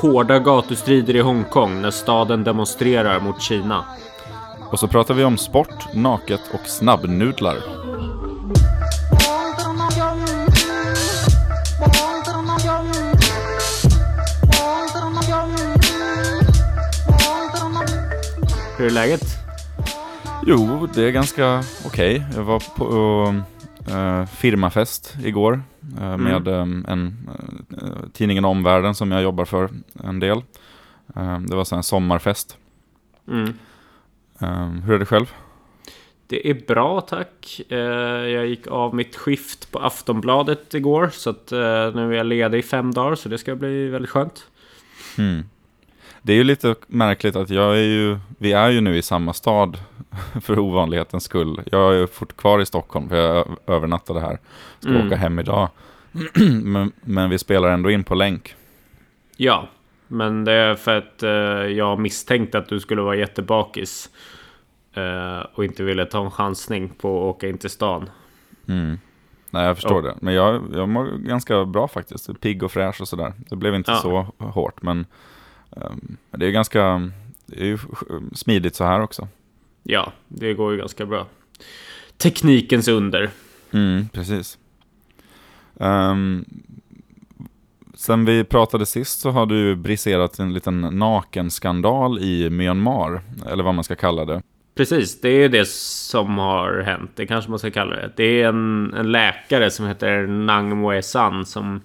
hårda gatustrider i Hongkong när staden demonstrerar mot Kina. Och så pratar vi om sport, naket och snabbnudlar. Hur är läget? Jo, det är ganska okej. Okay. Jag var på uh, firmafest igår med um, en, uh, tidningen Omvärlden som jag jobbar för en del. det var så en sommarfest. Mm. hur är det själv? Det är bra tack. Jag gick av mitt skift på Aftonbladet igår så att nu är jag ledig i fem dagar så det ska bli väldigt skönt. Mm. Det är ju lite märkligt att jag är ju, vi är ju nu i samma stad för ovanlighetens skull. Jag är fort kvar i Stockholm för jag övernattade här. Ska mm. åka hem idag. men, men, vi spelar ändå in på länk. Ja, men det är för att uh, jag misstänkte att du skulle vara jättebakis. Uh, och inte ville ta en chansning på att åka in till stan. Mm. Nej, jag förstår oh. det. Men jag, jag mår ganska bra faktiskt. Pigg och fräsch och sådär. Det blev inte ja. så hårt, men um, det är ganska det är smidigt så här också. Ja, det går ju ganska bra. Teknikens under. Mm, precis. Um, sen vi pratade sist så har du briserat en liten nakenskandal i Myanmar, eller vad man ska kalla det. Precis, det är det som har hänt. Det kanske man ska kalla det. Det är en, en läkare som heter Nang Moe San som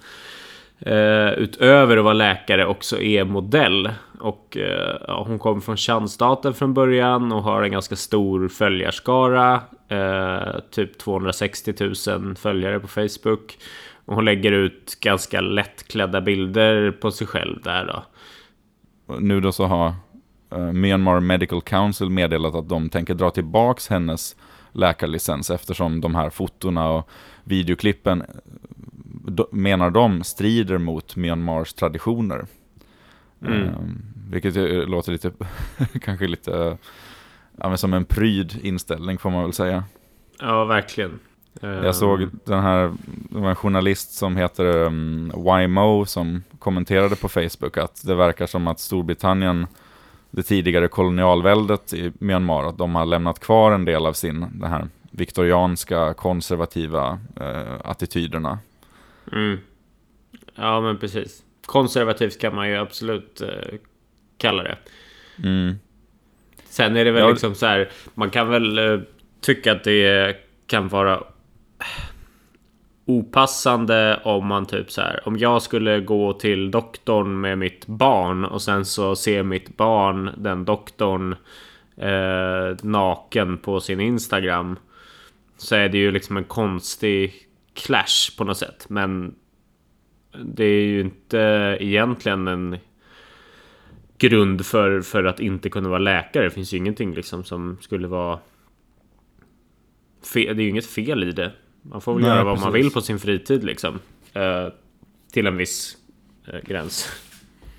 eh, utöver att vara läkare också är modell. Och eh, ja, hon kommer från Tjandstaten från början och har en ganska stor följarskara. Eh, typ 260 000 följare på Facebook. Och hon lägger ut ganska lättklädda bilder på sig själv där då. Nu då så har uh, Myanmar Medical Council meddelat att de tänker dra tillbaks hennes läkarlicens eftersom de här fotona och videoklippen menar de strider mot Myanmars traditioner. Mm. Um, vilket låter lite, kanske lite, ja, men som en pryd inställning får man väl säga. Ja, verkligen. Jag såg den här, det var en journalist som heter um, YMO som kommenterade på Facebook att det verkar som att Storbritannien, det tidigare kolonialväldet i Myanmar, att de har lämnat kvar en del av sin, den här viktorianska konservativa uh, attityderna Mm. Ja, men precis. Konservativt kan man ju absolut uh, kalla det. Mm. Sen är det väl ja. liksom så här, man kan väl uh, tycka att det kan vara opassande om man typ så här, om jag skulle gå till doktorn med mitt barn och sen så ser mitt barn den doktorn eh, naken på sin Instagram. Så är det ju liksom en konstig clash på något sätt. Men det är ju inte egentligen en grund för, för att inte kunna vara läkare. Det finns ju ingenting liksom som skulle vara... Fel. Det är ju inget fel i det. Man får väl Nej, göra vad precis. man vill på sin fritid liksom. Eh, till en viss eh, gräns.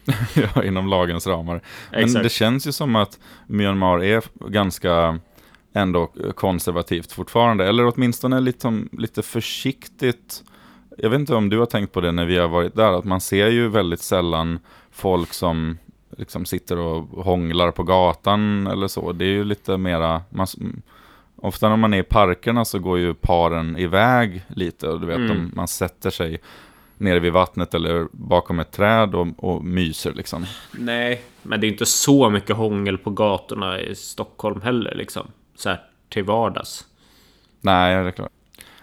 ja, inom lagens ramar. Men Exakt. det känns ju som att Myanmar är ganska ändå konservativt fortfarande. Eller åtminstone lite, lite försiktigt. Jag vet inte om du har tänkt på det när vi har varit där, att man ser ju väldigt sällan folk som liksom sitter och hånglar på gatan eller så. Det är ju lite mera, man, ofta när man är i parkerna så går ju paren iväg lite och du vet, mm. de, man sätter sig nere vid vattnet eller bakom ett träd och, och myser liksom. Nej, men det är inte så mycket hångel på gatorna i Stockholm heller liksom så här till vardags. Nej, det är klart.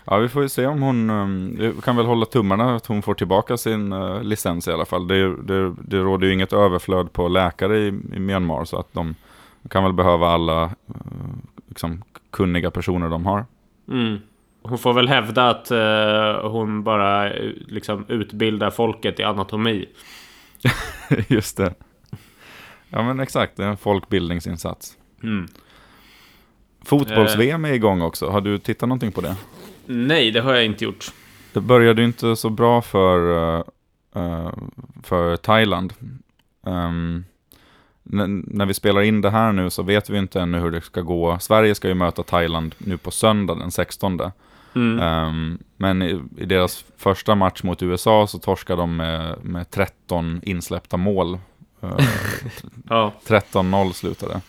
Ja, vi får ju se om hon... Um, vi kan väl hålla tummarna att hon får tillbaka sin uh, licens i alla fall. Det, det, det råder ju inget överflöd på läkare i, i Myanmar så att de kan väl behöva alla uh, liksom, kunniga personer de har. Mm. Hon får väl hävda att uh, hon bara liksom utbildar folket i anatomi. Just det. Ja men exakt, det är en folkbildningsinsats. Mm. Fotbolls-VM är igång också. Har du tittat någonting på det? Nej, det har jag inte gjort. Det började ju inte så bra för, uh, för Thailand. Um, när vi spelar in det här nu så vet vi inte ännu hur det ska gå. Sverige ska ju möta Thailand nu på söndag den 16. Mm. Um, men i, i, deras första match mot USA så torskade de med, med 13 insläppta mål. Uh, ja. 13-0 slutade.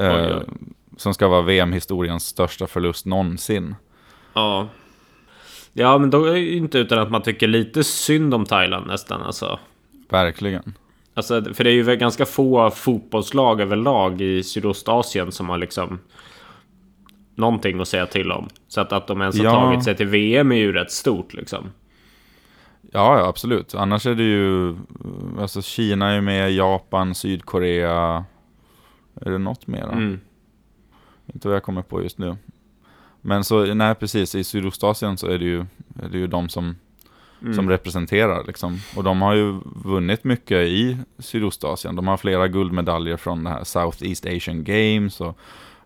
Uh, som ska vara VM-historiens största förlust någonsin. Ja. Ja, men då är det inte utan att man tycker lite synd om Thailand nästan alltså. Verkligen. Alltså, för det är ju ganska få fotbollslag överlag i Sydostasien som har liksom någonting att säga till om. Så att, att de ens har ja. tagit sig till VM är ju rätt stort liksom. Ja, ja, absolut. Annars är det ju... Alltså Kina är med, Japan, Sydkorea. Är det något mer? Mm. Inte vad jag kommer på just nu. Men så, nej precis, i Sydostasien så är det ju, är det ju de som, mm. som representerar liksom. Och de har ju vunnit mycket i Sydostasien. De har flera guldmedaljer från det här South East Asian Games och,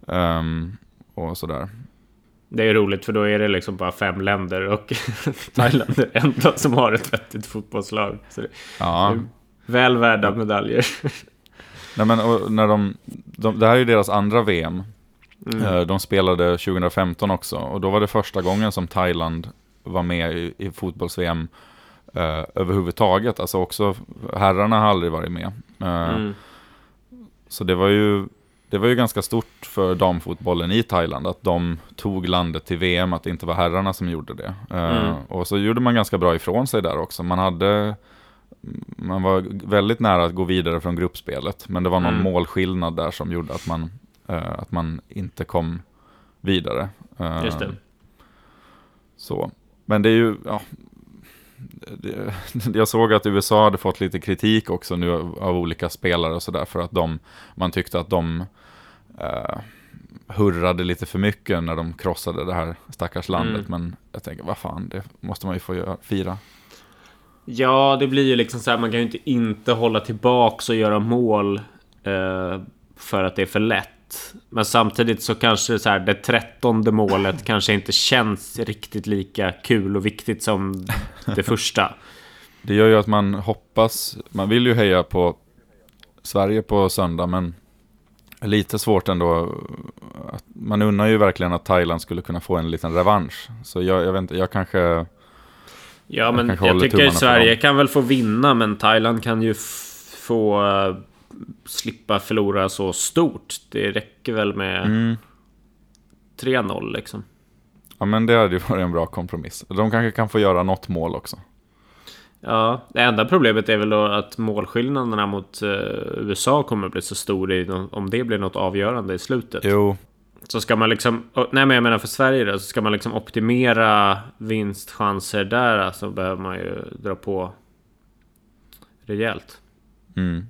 um, och sådär. Det är roligt för då är det liksom bara fem länder och Thailand är det enda som har ett vettigt fotbollslag. Så ja. väl värda medaljer. Nej, men, när de, de, det här är ju deras andra VM. Mm. Eh, de spelade 2015 också och då var det första gången som Thailand var med i, i fotbolls-VM eh, överhuvudtaget. Alltså också herrarna har aldrig varit med. Eh, mm. Så det var ju det var ju ganska stort för damfotbollen i Thailand att de tog landet till VM, att det inte var herrarna som gjorde det. Eh, mm. Och så gjorde man ganska bra ifrån sig där också. Man hade man var väldigt nära att gå vidare från gruppspelet, men det var någon mm. målskillnad där som gjorde att man, att man inte kom vidare. Uh, Just det. Så. Men det är ju, ja, det, jag såg att USA hade fått lite kritik också nu av olika spelare och sådär för att de, man tyckte att de uh, hurrade lite för mycket när de krossade det här stackars landet. Mm. Men jag tänker, vad fan, det måste man ju få göra, fira. Ja, det blir ju liksom så här, man kan ju inte inte hålla tillbaks och göra mål uh, för att det är för lätt. Men samtidigt så kanske så här, det trettonde målet kanske inte känns riktigt lika kul och viktigt som det första. Det gör ju att man hoppas, man vill ju heja på Sverige på söndag, men lite svårt ändå. Man unnar ju verkligen att Thailand skulle kunna få en liten revansch. Så jag, jag vet inte, jag kanske... Ja, men jag, jag tycker Sverige kan väl få vinna, men Thailand kan ju få slippa förlora så stort. Det räcker väl med mm. 3-0 liksom. Ja, men det hade ju varit en bra kompromiss. De kanske kan få göra något mål också. Ja, det enda problemet är väl då att målskillnaderna mot uh, USA kommer bli så stor om det blir något avgörande i slutet. Jo. Så ska man liksom, nej men jag menar för Sverige då, så ska man liksom optimera vinstchanser där så behöver man ju dra på rejält. Mm.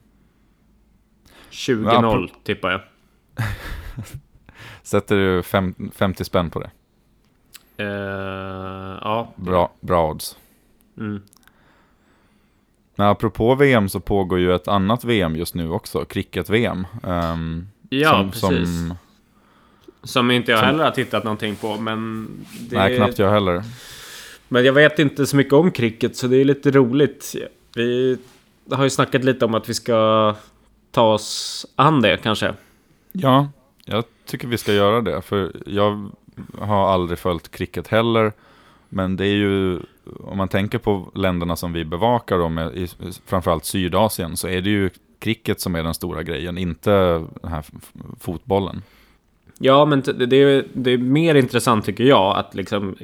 20-0 tippar jag. Sätter du fem, 50 spänn på det? Uh, ja. Bra, bra odds. Mm. Men apropå VM så pågår ju ett annat VM just nu också, cricket-VM. Um, ehm, ja, som, precis. Som, som inte jag som, heller har tittat någonting på, men... Det, nej, knappt jag heller. Men jag vet inte så mycket om cricket, så det är lite roligt. Vi har ju snackat lite om att vi ska ta oss an det kanske? Ja, jag tycker vi ska göra det. För jag har aldrig följt cricket heller. Men det är ju, om man tänker på länderna som vi bevakar, då med, i, framförallt Sydasien, så är det ju cricket som är den stora grejen, inte den här fotbollen. Ja, men det är, det är mer intressant tycker jag att liksom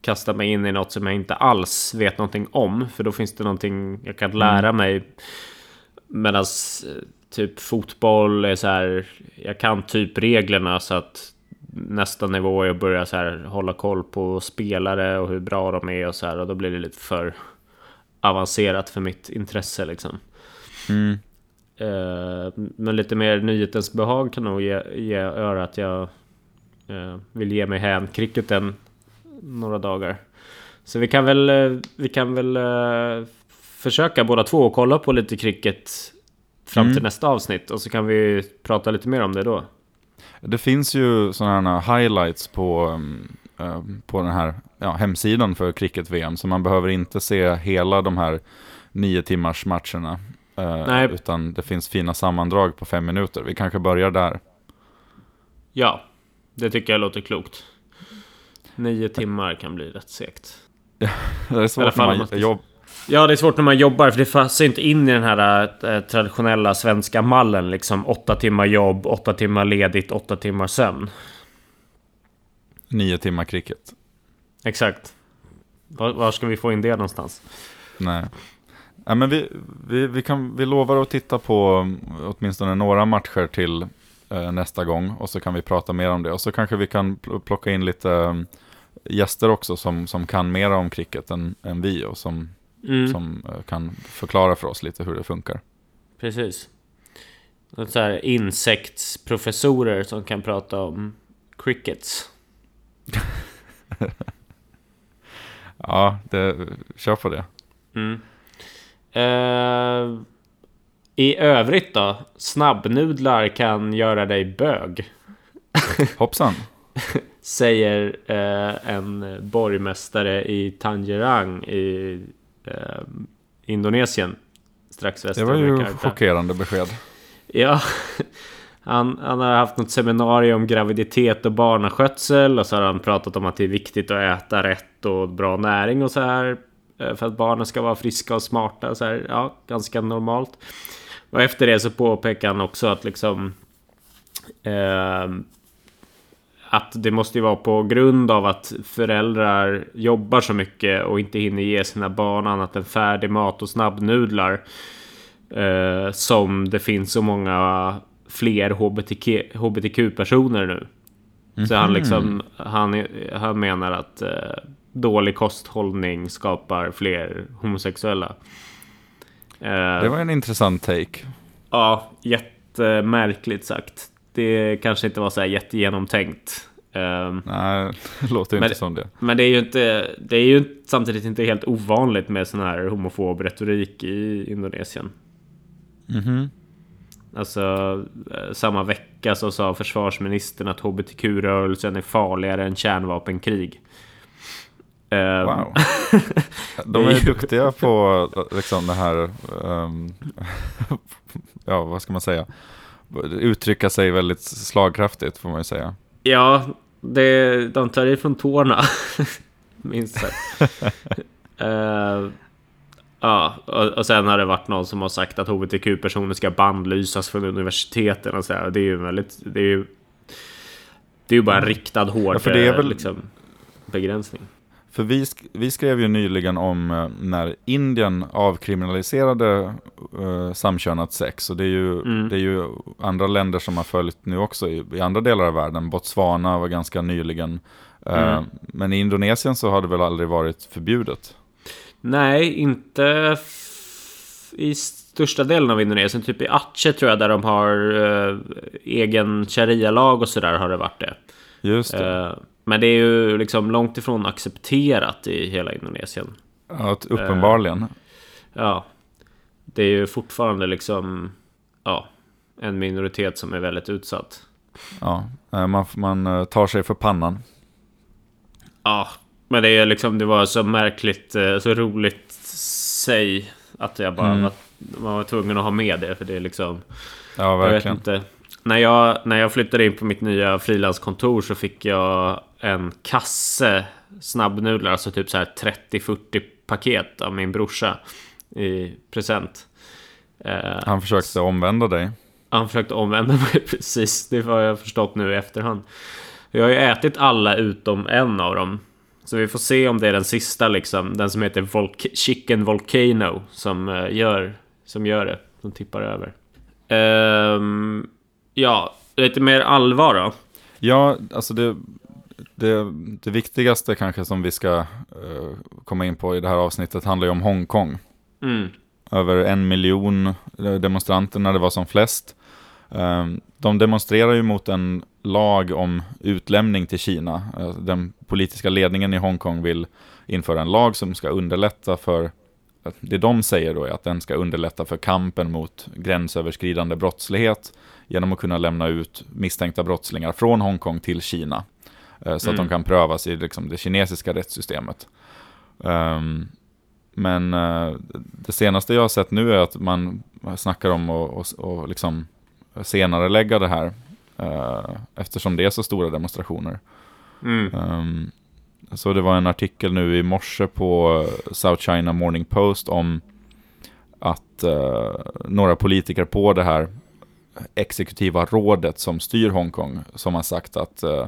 kasta mig in i något som jag inte alls vet någonting om. För då finns det någonting jag kan lära mm. mig. Medan typ fotboll är så här. Jag kan typ reglerna så att nästa nivå är att börja så här hålla koll på spelare och hur bra de är och så här och då blir det lite för avancerat för mitt intresse liksom. Mm. Uh, men lite mer nyhetens behag kan nog ge, ge göra att jag uh, vill ge mig hän cricketen några dagar. Så vi kan väl, uh, vi kan väl försöka båda två kolla på lite cricket fram till mm. nästa avsnitt och så kan vi prata lite mer om det då. Det finns ju sådana här highlights på, äh, på den här ja, hemsidan för cricket-VM, så man behöver inte se hela de här nio timmars matcherna. Äh, utan det finns fina sammandrag på fem minuter. Vi kanske börjar där. Ja, det tycker jag låter klokt. Nio timmar kan bli rätt segt. Det är svårt när man jobb... Ja, det är svårt när man jobbar för det passar inte in i den här äh, traditionella svenska mallen. Liksom åtta timmar jobb, åtta timmar ledigt, åtta timmar sömn. Nio timmar cricket. Exakt. Var, var, ska vi få in det någonstans? Nej. Ja, men vi, vi, vi, kan, vi lovar att titta på åtminstone några matcher till eh, nästa gång. Och så kan vi prata mer om det. Och så kanske vi kan plocka in lite um, gäster också som, som kan mer om cricket än, än vi. Och som, mm. som uh, kan förklara för oss lite hur det funkar. Precis. Så här insektsprofessorer som kan prata om crickets. ja, det, kör på det. Mm. Uh, I övrigt då? Snabbnudlar kan göra dig bög. Hoppsan. Säger uh, en borgmästare i Tangerang i uh, Indonesien. Strax väster Det var ju chockerande besked. Ja, han, han har haft något seminarium om graviditet och barnaskötsel och så har han pratat om att det är viktigt att äta rätt och bra näring och så här Eh, för att barnen ska vara friska och smarta. Så här, ja, ganska normalt. Och efter det så påpekar han också att liksom... Eh, att det måste ju vara på grund av att föräldrar jobbar så mycket och inte hinner ge sina barn annat än färdig mat och snabbnudlar. Eh, som det finns så många fler HBTQ, HBTQ-personer nu. Mm -hmm. Så han mhm. liksom, han, han menar att eh, dålig kosthållning skapar fler homosexuella. Eh, det var en intressant take. Ja, jättemärkligt sagt. Det kanske inte var så här jättegenomtänkt. Ehm, Nej, det låter men, inte som det. Men det är ju inte, det är ju samtidigt inte helt ovanligt med sån här homofob retorik i Indonesien. Mm -hmm. Alltså, eh, samma vecka så sa försvarsministern att hbtq-rörelsen är farligare än kärnvapenkrig. Ehm. Wow. De är duktiga på liksom det här, um, ja vad ska man säga, uttrycka sig väldigt slagkraftigt får man ju säga. Ja, det, de tar ifrån tårna, minst sagt. uh, ja, och, och sen har det varit någon som har sagt att hbtq-personer ska bandlysas från universiteten och så här. Det är ju väldigt, det är ju, det är ju bara en riktad hård ja, för det är väl... liksom, begränsning. För vi, sk vi skrev ju nyligen om eh, när Indien avkriminaliserade eh, samkönat sex. Och det är, ju, mm. det är ju andra länder som har följt nu också i, i andra delar av världen. Botswana var ganska nyligen. Eh, mm. men i Indonesien så har det väl aldrig varit förbjudet? Nej, inte i största delen av Indonesien. Typ i Aceh tror jag där de har eh, egen sharia-lag och sådär har det varit det. Just det. Eh, men det är ju liksom långt ifrån accepterat i hela Indonesien. Ja, uppenbarligen. Uh, ja. Det är ju fortfarande liksom ja, en minoritet som är väldigt utsatt. Ja, eh, man, man eh, tar sig för pannan. Ja, men det är liksom, det var så märkligt, så roligt säg att jag bara mm. var, man var tvungen att ha med det. För det är liksom... Ja, verkligen. Jag vet inte. När jag, när jag flyttade in på mitt nya frilanskontor så fick jag en kasse snabbnudlar, alltså typ så här 30-40 paket av min brorsa i present. Eh, han försökte omvända dig. Han försökte omvända mig, precis. Det har jag förstått nu i efterhand. Jag har ju ätit alla utom en av dem. Så vi får se om det är den sista liksom. Den som heter Volk Chicken Volcano som, uh, gör, som gör det. Som tippar över. Um, ja, lite mer allvar då. Ja, alltså det, det, det viktigaste kanske som vi ska uh, komma in på i det här avsnittet handlar ju om Hongkong. Mm. Över en miljon eh, demonstranter när det var som flest. Um, de demonstrerar ju mot en lag om utlämning till Kina. Uh, den politiska ledningen i Hongkong vill införa en lag som ska underlätta för det de säger då är att den ska underlätta för kampen mot gränsöverskridande brottslighet genom att kunna lämna ut misstänkta brottslingar från Hongkong till Kina. Eh, så mm. att de mm. kan prövas i liksom, det kinesiska rättssystemet. Um, men uh, det senaste jag har sett nu är att man snackar om att och, och liksom senare lägga det här uh, eftersom det är så stora demonstrationer. Mm. Um, så det var en artikel nu i morse på South China Morning Post om att uh, några politiker på det här exekutiva rådet som styr Hongkong, som har sagt att uh,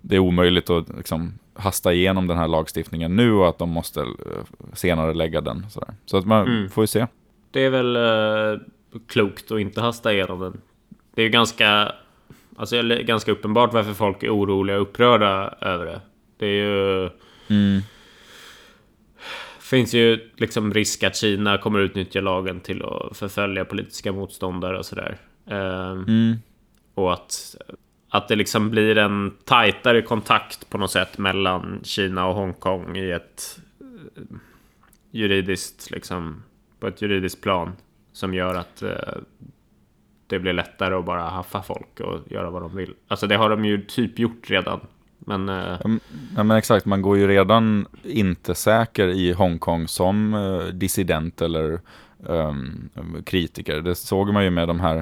det är omöjligt att liksom, hasta igenom den här lagstiftningen nu och att de måste uh, senare lägga den. Sådär. Så att man mm. får ju se. Det är väl uh, klokt att inte hasta igenom den. Det är ju ganska, alltså, ganska uppenbart varför folk är oroliga och upprörda över det. Det är ju... Mm. Finns ju liksom risk att Kina kommer utnyttja lagen till att förfölja politiska motståndare och sådär. Ehm, mm. Och att, att det liksom blir en tajtare kontakt på något sätt mellan Kina och Hongkong i ett eh, juridiskt, liksom, på ett juridiskt plan. Som gör att eh, det blir lättare att bara haffa folk och göra vad de vill. Alltså det har de ju typ gjort redan men, eh, ja, men exakt, man går ju redan inte säker i Hongkong som uh, dissident eller um, kritiker. Det såg man ju med de här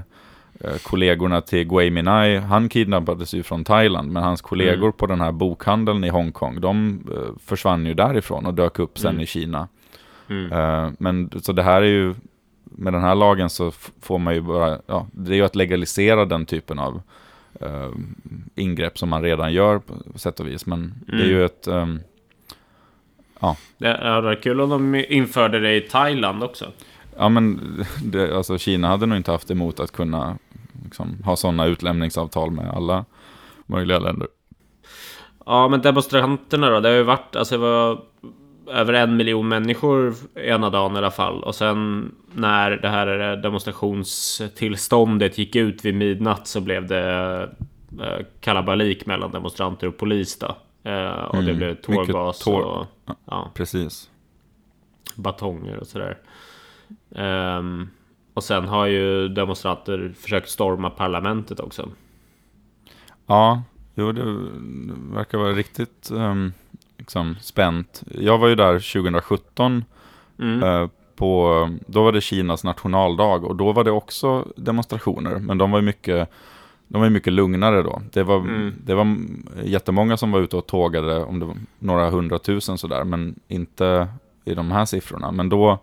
uh, kollegorna till Gui Minai. Han kidnappades ju från Thailand, men hans kollegor mm. på den här bokhandeln i Hongkong, de försvann ju därifrån och dök upp sen mm. i Kina. Mm. men så det här är ju, med den här lagen så får man ju bara, ja, det är ju att legalisera den typen av uh, ingrepp som man redan gör på sätt och vis. Men mm. det är ju mm. ett... Um, ja. Det hade varit kul om de införde det i Thailand också. Ja, men det, alltså Kina hade nog inte haft emot att kunna liksom, ha sådana utlämningsavtal med alla möjliga länder. Ja, men demonstranterna då? Det har ju varit, alltså det var över en miljon människor ena dagen i alla fall. Och sen när det här demonstrationstillståndet gick ut vid midnatt så blev det eh, kalabalik mellan demonstranter och polis då. Eh, och mm, det blev tårgas tår och ja, precis. batonger och sådär. Um, och sen har ju demonstranter försökt storma parlamentet också. Ja, jo det verkar vara riktigt um, liksom spänt. Jag var ju där 2017. Mm. Eh, på, då var det Kinas nationaldag och då var det också demonstrationer. Men de var ju mycket, de var mycket lugnare då. Det var, mm. det var jättemånga som var ute och tågade, om det var några hundratusen sådär, men inte i de här siffrorna. Men då,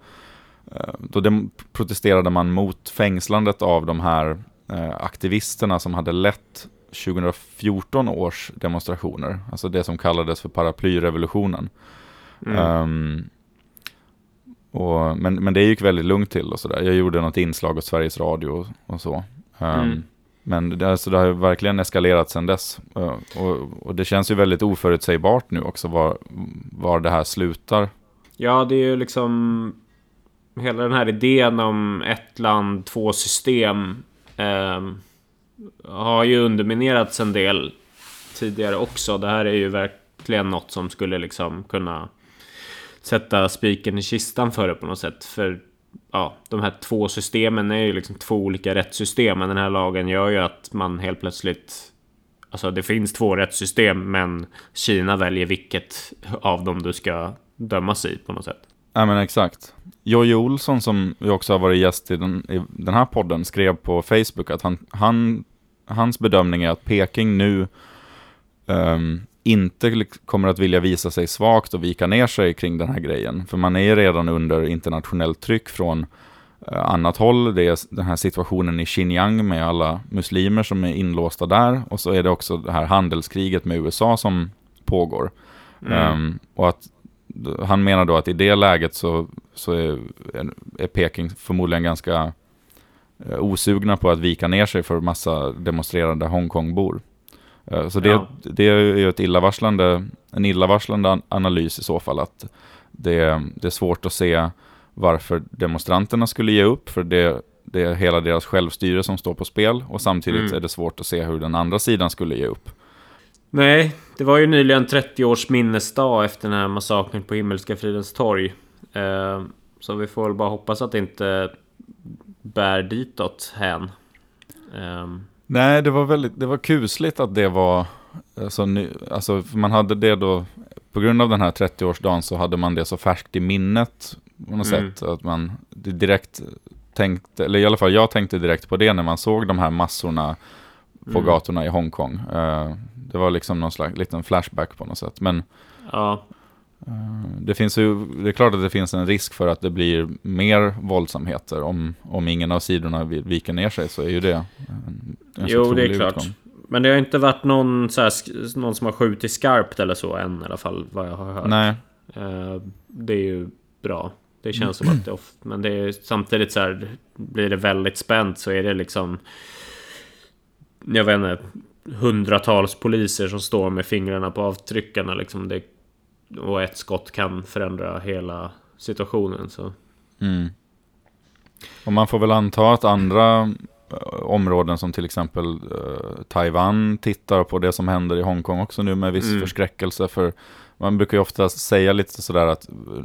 eh, då protesterade man mot fängslandet av de här eh, aktivisterna som hade lett 2014 års demonstrationer, alltså det som kallades för paraplyrevolutionen. Mm. Um, och, men, men det gick väldigt lugnt till och sådär. Jag gjorde något inslag åt Sveriges Radio och, och så. Um, mm. Men det, alltså, det har verkligen eskalerat sedan dess. Uh, och, och, det känns ju väldigt oförutsägbart nu också var, var det här slutar. Ja, det är ju liksom hela den här idén om ett land, två system. Um har ju underminerats en del tidigare också. Det här är ju verkligen något som skulle liksom kunna sätta spiken i kistan för det på något sätt. För ja, de här två systemen är ju liksom två olika rättssystem. Men den här lagen gör ju att man helt plötsligt Alltså det finns två rättssystem men Kina väljer vilket av dem du ska dömas i på något sätt. Ja men exakt. Jojje Olsson som ju också har varit gäst i den, i den här podden skrev på Facebook att han, han hans bedömning är att Peking nu um, inte kommer att vilja visa sig svagt och vika ner sig kring den här grejen. För man är ju redan under internationellt tryck från uh, annat håll. Det är den här situationen i Xinjiang med alla muslimer som är inlåsta där. Och så är det också det här handelskriget med USA som pågår. Mm. Um, och att han menar då att i det läget så, så är, är Peking förmodligen ganska Eh, osugna på att vika ner sig för massa demonstrerande Hongkongbor. Eh, så det, ja. det är ju ett illavarslande, en illavarslande analys i så fall att det, det är svårt att se varför demonstranterna skulle ge upp, för det, det är hela deras självstyre som står på spel och samtidigt mm. är det svårt att se hur den andra sidan skulle ge upp. Nej, det var ju nyligen 30 års minnesdag efter den här massakern på Himmelska Fridens torg. Eh, så vi får väl bara hoppas att det inte bär ditåt hän. Um. Nej, det var väldigt, det var kusligt att det var, alltså, alltså man hade det då, på grund av den här 30-årsdagen så hade man det så färskt i minnet på något mm. sätt, att man direkt tänkte, eller i alla fall jag tänkte direkt på det när man såg de här massorna på mm. gatorna i Hongkong. Det var liksom någon slags liten flashback på något sätt. Men Ja. Det, finns ju, det är klart att det finns en risk för att det blir mer våldsamheter. Om, om ingen av sidorna viker ner sig så är ju det en, en Jo, det är klart. Utgång. Men det har inte varit någon, så här, någon som har skjutit skarpt eller så än i alla fall, vad jag har hört. Nej. Uh, det är ju bra. Det känns som att det ofta, men det är samtidigt så här, blir det väldigt spänt så är det liksom, jag vet inte, hundratals poliser som står med fingrarna på avtryckarna liksom. Det, och ett skott kan förändra hela situationen. Så. Mm. Och man får väl anta att andra eh, områden som till exempel uh, Taiwan tittar på det som händer i Hongkong också nu med viss mm. förskräckelse. För man brukar ju ofta säga lite sådär att uh,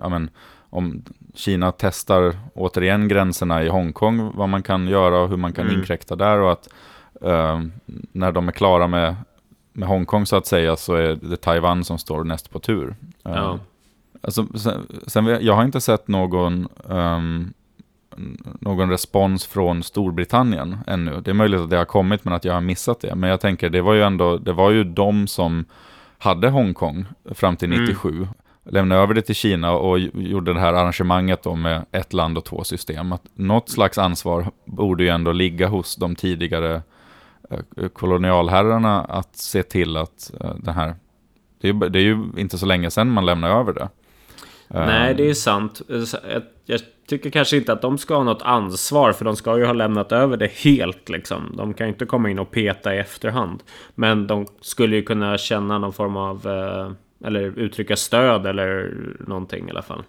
ja, men, om Kina testar återigen gränserna i Hongkong, vad man kan göra och hur man kan mm. inkräkta där och att uh, när de är klara med, med Hongkong så att säga så är det Taiwan som står näst på tur. Uh, ja. alltså, sen, sen, jag har inte sett någon, um, någon respons från Storbritannien ännu. Det är möjligt att det har kommit men att jag har missat det. Men jag tänker, det var ju ändå, det var ju de som hade Hongkong fram till 97. Mm lämnade över det till Kina och gjorde det här arrangemanget då med ett land och två system. Att något slags ansvar borde ju ändå ligga hos de tidigare eh, kolonialherrarna att se till att eh, den här... Det är, ju, det är ju inte så länge sedan man lämnade över det. Nej, det är sant. Jag tycker kanske inte att de ska ha något ansvar, för de ska ju ha lämnat över det helt liksom. De kan ju inte komma in och peta i efterhand. Men de skulle ju kunna känna någon form av eh, eller uttrycka stöd eller någonting i alla fall.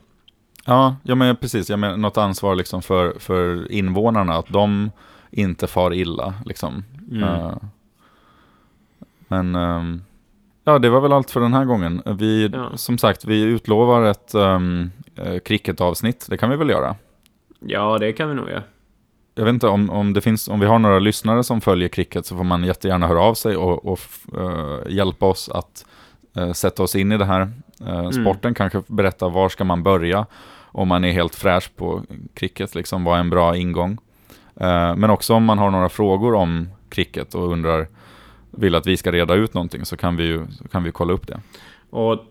Ja, ja men precis. Jag menar något ansvar liksom för, för invånarna. Att de inte far illa. Liksom. Mm. Uh, men um, ja, det var väl allt för den här gången. Vi, ja. Som sagt, vi utlovar ett um, cricketavsnitt. Det kan vi väl göra? Ja, det kan vi nog göra. Jag vet inte om, om det finns, om vi har några lyssnare som följer cricket så får man jättegärna höra av sig och, och uh, hjälpa oss att eh, sätta oss in i det här mm. sporten, mm. kanske berätta var ska man börja om man är helt fräsch på cricket, liksom vad är en bra ingång. Men också om man har några frågor om cricket och undrar, vill att vi ska reda ut någonting så kan vi ju kan vi kolla upp det. Och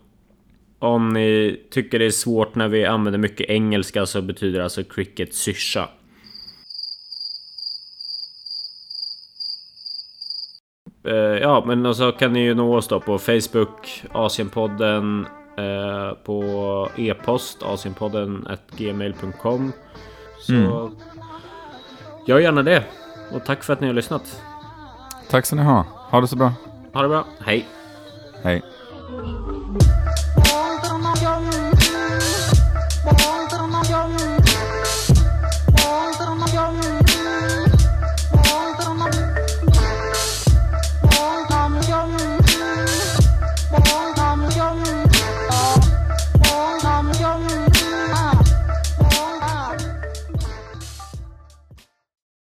om ni tycker det är svårt när vi använder mycket engelska så betyder alltså cricket syrsa. Eh, ja, men så kan ni ju nå oss då på Facebook, Asienpodden, eh, på e-post, asienpodden gmail.com. Så mm. gör gärna det. Och tack för att ni har lyssnat. Tack ska ni ha. Ha det så bra. Ha det bra. Hej. Hej.